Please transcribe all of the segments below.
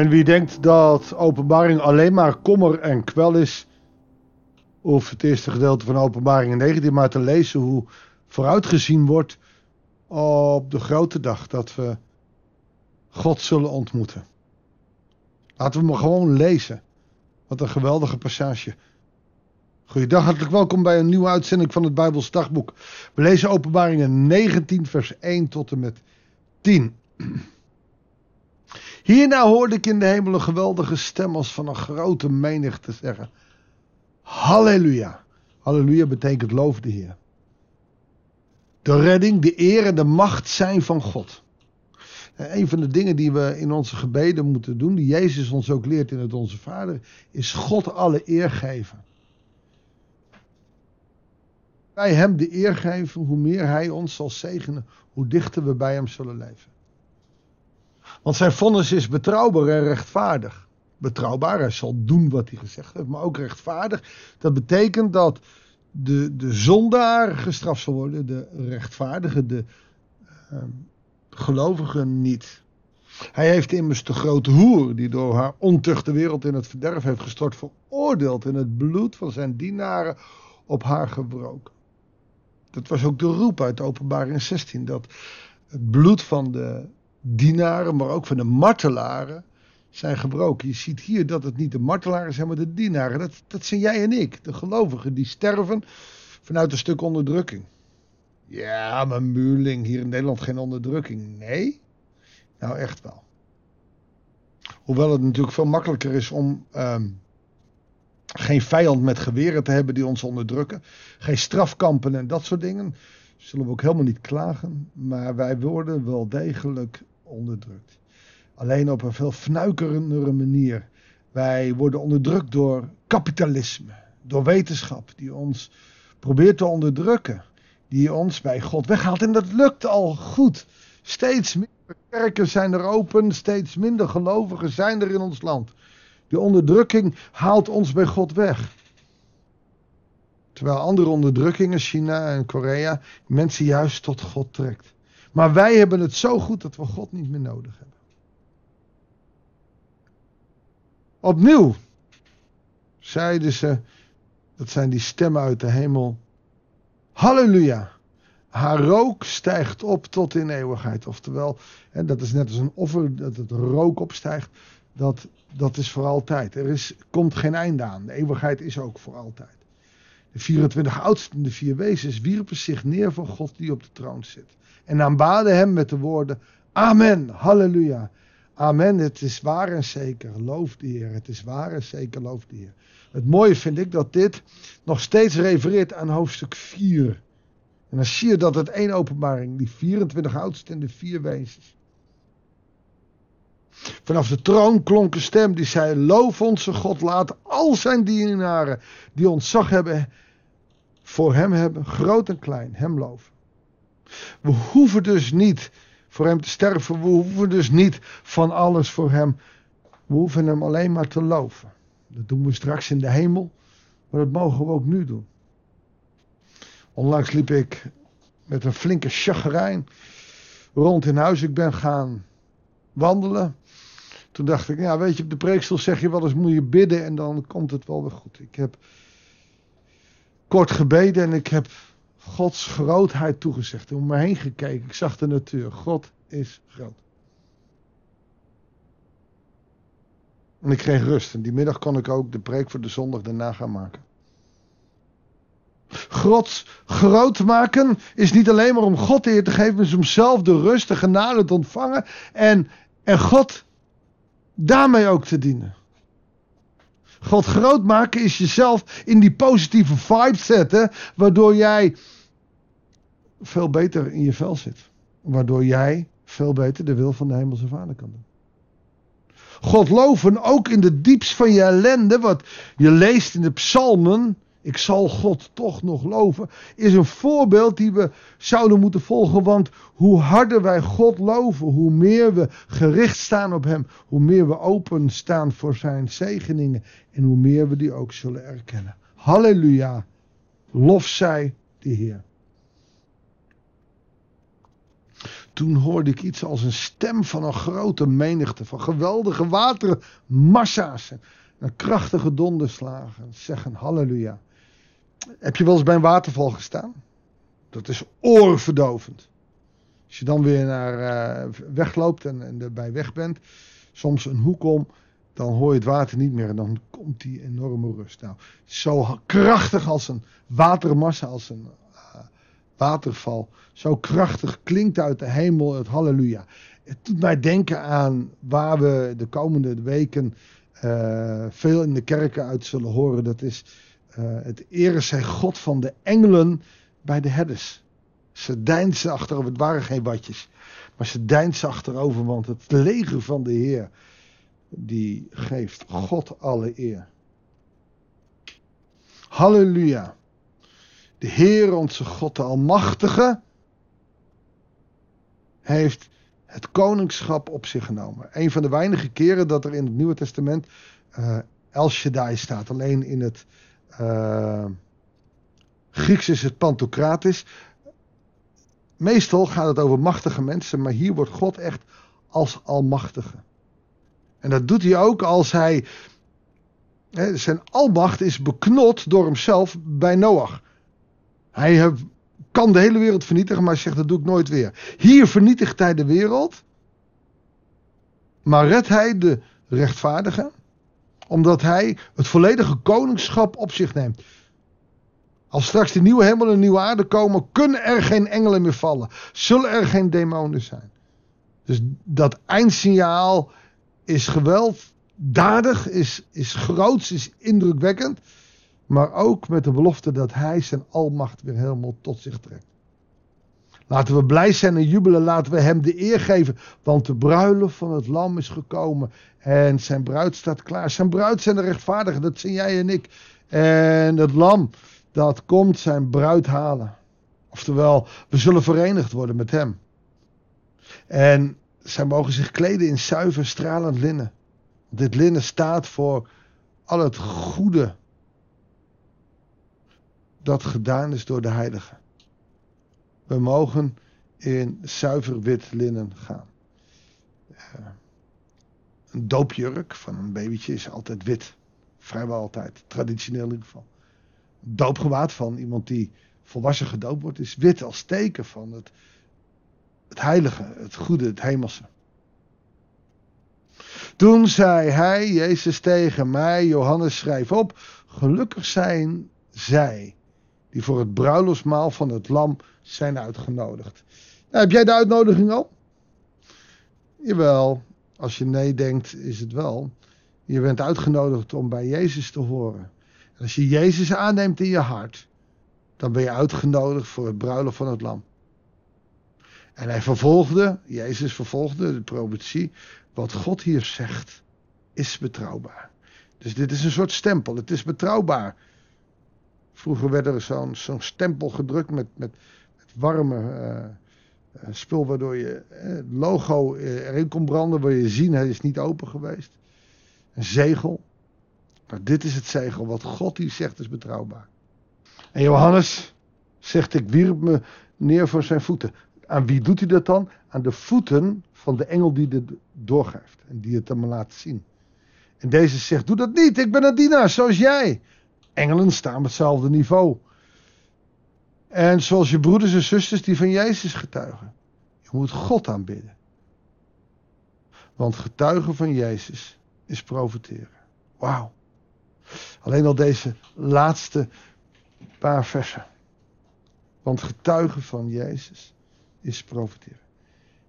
En wie denkt dat openbaring alleen maar kommer en kwel is, hoeft het eerste gedeelte van openbaring 19 maar te lezen hoe vooruitgezien wordt op de grote dag dat we God zullen ontmoeten. Laten we maar gewoon lezen. Wat een geweldige passage. Goeiedag, hartelijk welkom bij een nieuwe uitzending van het Bijbels Dagboek. We lezen openbaringen 19 vers 1 tot en met 10. Hierna hoorde ik in de hemel een geweldige stem als van een grote menigte zeggen. Halleluja. Halleluja betekent loof de Heer. De redding, de eer en de macht zijn van God. En een van de dingen die we in onze gebeden moeten doen, die Jezus ons ook leert in het Onze Vader, is God alle eer geven. Wij Hem de eer geven, hoe meer Hij ons zal zegenen, hoe dichter we bij Hem zullen leven. Want zijn vonnis is betrouwbaar en rechtvaardig. Betrouwbaar, hij zal doen wat hij gezegd heeft, maar ook rechtvaardig. Dat betekent dat de, de zondaar gestraft zal worden, de rechtvaardige, de uh, gelovige niet. Hij heeft immers de grote hoer, die door haar ontucht de wereld in het verderf heeft gestort, veroordeeld en het bloed van zijn dienaren op haar gebroken. Dat was ook de roep uit openbaring 16, dat het bloed van de dienaren, maar ook van de martelaren zijn gebroken. Je ziet hier dat het niet de martelaren zijn, maar de dienaren. Dat, dat zijn jij en ik, de gelovigen, die sterven vanuit een stuk onderdrukking. Ja, maar Muurling, hier in Nederland geen onderdrukking. Nee? Nou, echt wel. Hoewel het natuurlijk veel makkelijker is om um, geen vijand met geweren te hebben die ons onderdrukken. Geen strafkampen en dat soort dingen. Zullen we ook helemaal niet klagen. Maar wij worden wel degelijk onderdrukt. Alleen op een veel fnuikerendere manier. Wij worden onderdrukt door kapitalisme, door wetenschap, die ons probeert te onderdrukken, die ons bij God weghaalt. En dat lukt al goed. Steeds meer kerken zijn er open, steeds minder gelovigen zijn er in ons land. De onderdrukking haalt ons bij God weg. Terwijl andere onderdrukkingen, China en Korea, mensen juist tot God trekt. Maar wij hebben het zo goed dat we God niet meer nodig hebben. Opnieuw zeiden ze, dat zijn die stemmen uit de hemel, halleluja. Haar rook stijgt op tot in eeuwigheid. Oftewel, en dat is net als een offer dat het rook opstijgt. Dat, dat is voor altijd. Er is, komt geen einde aan. De eeuwigheid is ook voor altijd. De 24 oudsten, de vier wezens, wierpen zich neer voor God die op de troon zit. En aanbaden hem met de woorden: Amen, halleluja. Amen, het is waar en zeker. Loof de Heer. Het is waar en zeker. Loof de Heer. Het mooie vind ik dat dit nog steeds refereert aan hoofdstuk 4. En dan zie je dat het één openbaring, die 24 oudsten en de vier wezens. Vanaf de troon klonk een stem die zei: Loof onze God, laat al zijn dienaren die ons zag hebben, voor hem hebben, groot en klein, hem loven. We hoeven dus niet voor hem te sterven. We hoeven dus niet van alles voor hem. We hoeven hem alleen maar te loven. Dat doen we straks in de hemel, maar dat mogen we ook nu doen. Onlangs liep ik met een flinke chagrijn rond in huis. Ik ben gaan wandelen. Toen dacht ik, ja, weet je, op de preekstoel zeg je wel eens moet je bidden en dan komt het wel weer goed. Ik heb kort gebeden en ik heb Gods grootheid toegezegd. Om me heen gekeken. Ik zag de natuur. God is groot. En ik kreeg rust. En die middag kon ik ook de preek voor de zondag daarna gaan maken. God groot maken is niet alleen maar om God eer te geven, maar om zelf de rust, de genade te ontvangen en, en God daarmee ook te dienen. God groot maken is jezelf in die positieve vibe zetten, waardoor jij veel beter in je vel zit. Waardoor jij veel beter de wil van de Hemelse Vader kan doen. God loven ook in de diepst van je ellende, wat je leest in de psalmen, ik zal God toch nog loven, is een voorbeeld die we zouden moeten volgen. Want hoe harder wij God loven, hoe meer we gericht staan op Hem, hoe meer we open staan voor Zijn zegeningen en hoe meer we die ook zullen erkennen. Halleluja, lof zij de Heer. toen hoorde ik iets als een stem van een grote menigte, van geweldige watermassa's en, en krachtige donderslagen. Zeggen halleluja. Heb je wel eens bij een waterval gestaan? Dat is oorverdovend. Als je dan weer naar uh, wegloopt en, en erbij weg bent, soms een hoek om, dan hoor je het water niet meer en dan komt die enorme rust. Nou, zo krachtig als een watermassa, als een uh, waterval, zo krachtig klinkt uit de hemel het halleluja. Het doet mij denken aan waar we de komende weken uh, veel in de kerken uit zullen horen. Dat is het ere zij God van de engelen bij de herders. Ze deinzen achterover, het waren geen watjes. Maar ze deinzen achterover, want het leger van de Heer, die geeft God alle eer. Halleluja. De Heer, onze God, de Almachtige, heeft het koningschap op zich genomen. Een van de weinige keren dat er in het Nieuwe Testament uh, El Shaddai staat. Alleen in het uh, Grieks is het Pantocratis. Meestal gaat het over machtige mensen, maar hier wordt God echt als almachtige. En dat doet hij ook als hij. Hè, zijn almacht is beknot door hemzelf bij Noach. Hij kan de hele wereld vernietigen, maar hij zegt dat doe ik nooit weer. Hier vernietigt hij de wereld, maar redt hij de rechtvaardigen, omdat hij het volledige koningschap op zich neemt. Als straks de nieuwe hemel en de nieuwe aarde komen, kunnen er geen engelen meer vallen. Zullen er geen demonen zijn. Dus dat eindsignaal is gewelddadig, is, is groots, is indrukwekkend. Maar ook met de belofte dat hij zijn almacht weer helemaal tot zich trekt. Laten we blij zijn en jubelen. Laten we hem de eer geven. Want de bruiloft van het lam is gekomen. En zijn bruid staat klaar. Zijn bruid zijn de rechtvaardigen. Dat zijn jij en ik. En het lam dat komt zijn bruid halen. Oftewel, we zullen verenigd worden met hem. En zij mogen zich kleden in zuiver stralend linnen. Dit linnen staat voor al het goede dat gedaan is door de heilige. We mogen in zuiver wit linnen gaan. Uh, een doopjurk van een babytje is altijd wit. Vrijwel altijd. Traditioneel in ieder geval doopgewaad van iemand die volwassen gedoopt wordt, is wit als teken van het, het heilige, het goede, het hemelse. Toen zei hij, Jezus tegen mij, Johannes schrijf op, gelukkig zijn zij die voor het bruiloftsmaal van het lam zijn uitgenodigd. Nou, heb jij de uitnodiging al? Jawel, als je nee denkt is het wel. Je bent uitgenodigd om bij Jezus te horen. Als je Jezus aanneemt in je hart, dan ben je uitgenodigd voor het bruiloft van het lam. En hij vervolgde, Jezus vervolgde de profetie, wat God hier zegt is betrouwbaar. Dus dit is een soort stempel, het is betrouwbaar. Vroeger werd er zo'n stempel gedrukt met, met, warme uh, spul, waardoor je het logo erin kon branden, waar je zien, hij is niet open geweest. Een zegel. Maar dit is het zegel. Wat God hier zegt is betrouwbaar. En Johannes zegt: Ik wierp me neer voor zijn voeten. Aan wie doet hij dat dan? Aan de voeten van de engel die dit doorgeeft. En die het hem laat zien. En deze zegt: Doe dat niet. Ik ben een dienaar zoals jij. Engelen staan op hetzelfde niveau. En zoals je broeders en zusters die van Jezus getuigen. Je moet God aanbidden. Want getuigen van Jezus is profiteren. Wauw. Alleen al deze laatste paar versen. Want getuigen van Jezus is profiteren.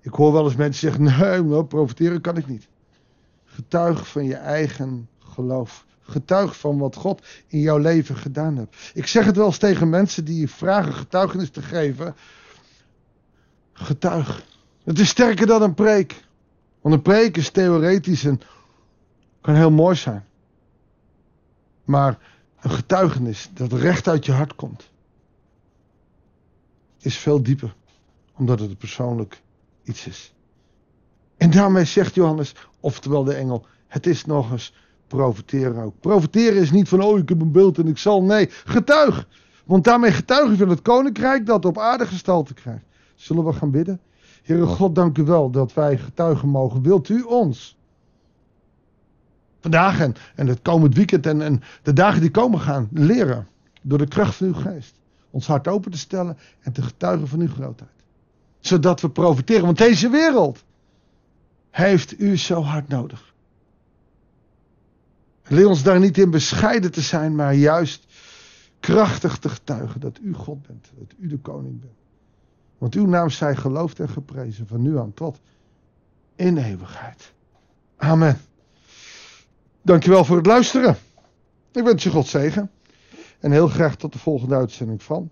Ik hoor wel eens mensen zeggen: nee, maar profiteren kan ik niet. Getuig van je eigen geloof. Getuig van wat God in jouw leven gedaan heeft. Ik zeg het wel eens tegen mensen die vragen getuigenis te geven. Getuig. Het is sterker dan een preek. Want een preek is theoretisch en kan heel mooi zijn. Maar een getuigenis dat recht uit je hart komt, is veel dieper, omdat het persoonlijk iets is. En daarmee zegt Johannes, oftewel de engel, het is nog eens profiteren ook. Profiteren is niet van, oh ik heb een beeld en ik zal, nee, getuig. Want daarmee getuig je van het koninkrijk dat op aarde gestalte krijgt. Zullen we gaan bidden? Heere God, dank u wel dat wij getuigen mogen. Wilt u ons vandaag en, en het komend weekend en, en de dagen die komen gaan leren door de kracht van uw geest ons hart open te stellen en te getuigen van uw grootheid. Zodat we profiteren, want deze wereld heeft u zo hard nodig. Leer ons daar niet in bescheiden te zijn, maar juist krachtig te getuigen dat u God bent, dat u de koning bent. Want uw naam zij geloofd en geprezen van nu aan tot in eeuwigheid. Amen. Dankjewel voor het luisteren. Ik wens je God zegen. En heel graag tot de volgende uitzending van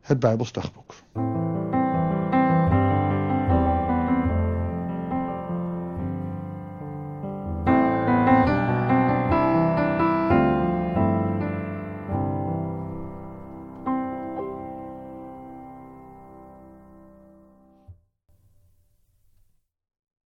het Bijbels Dagboek.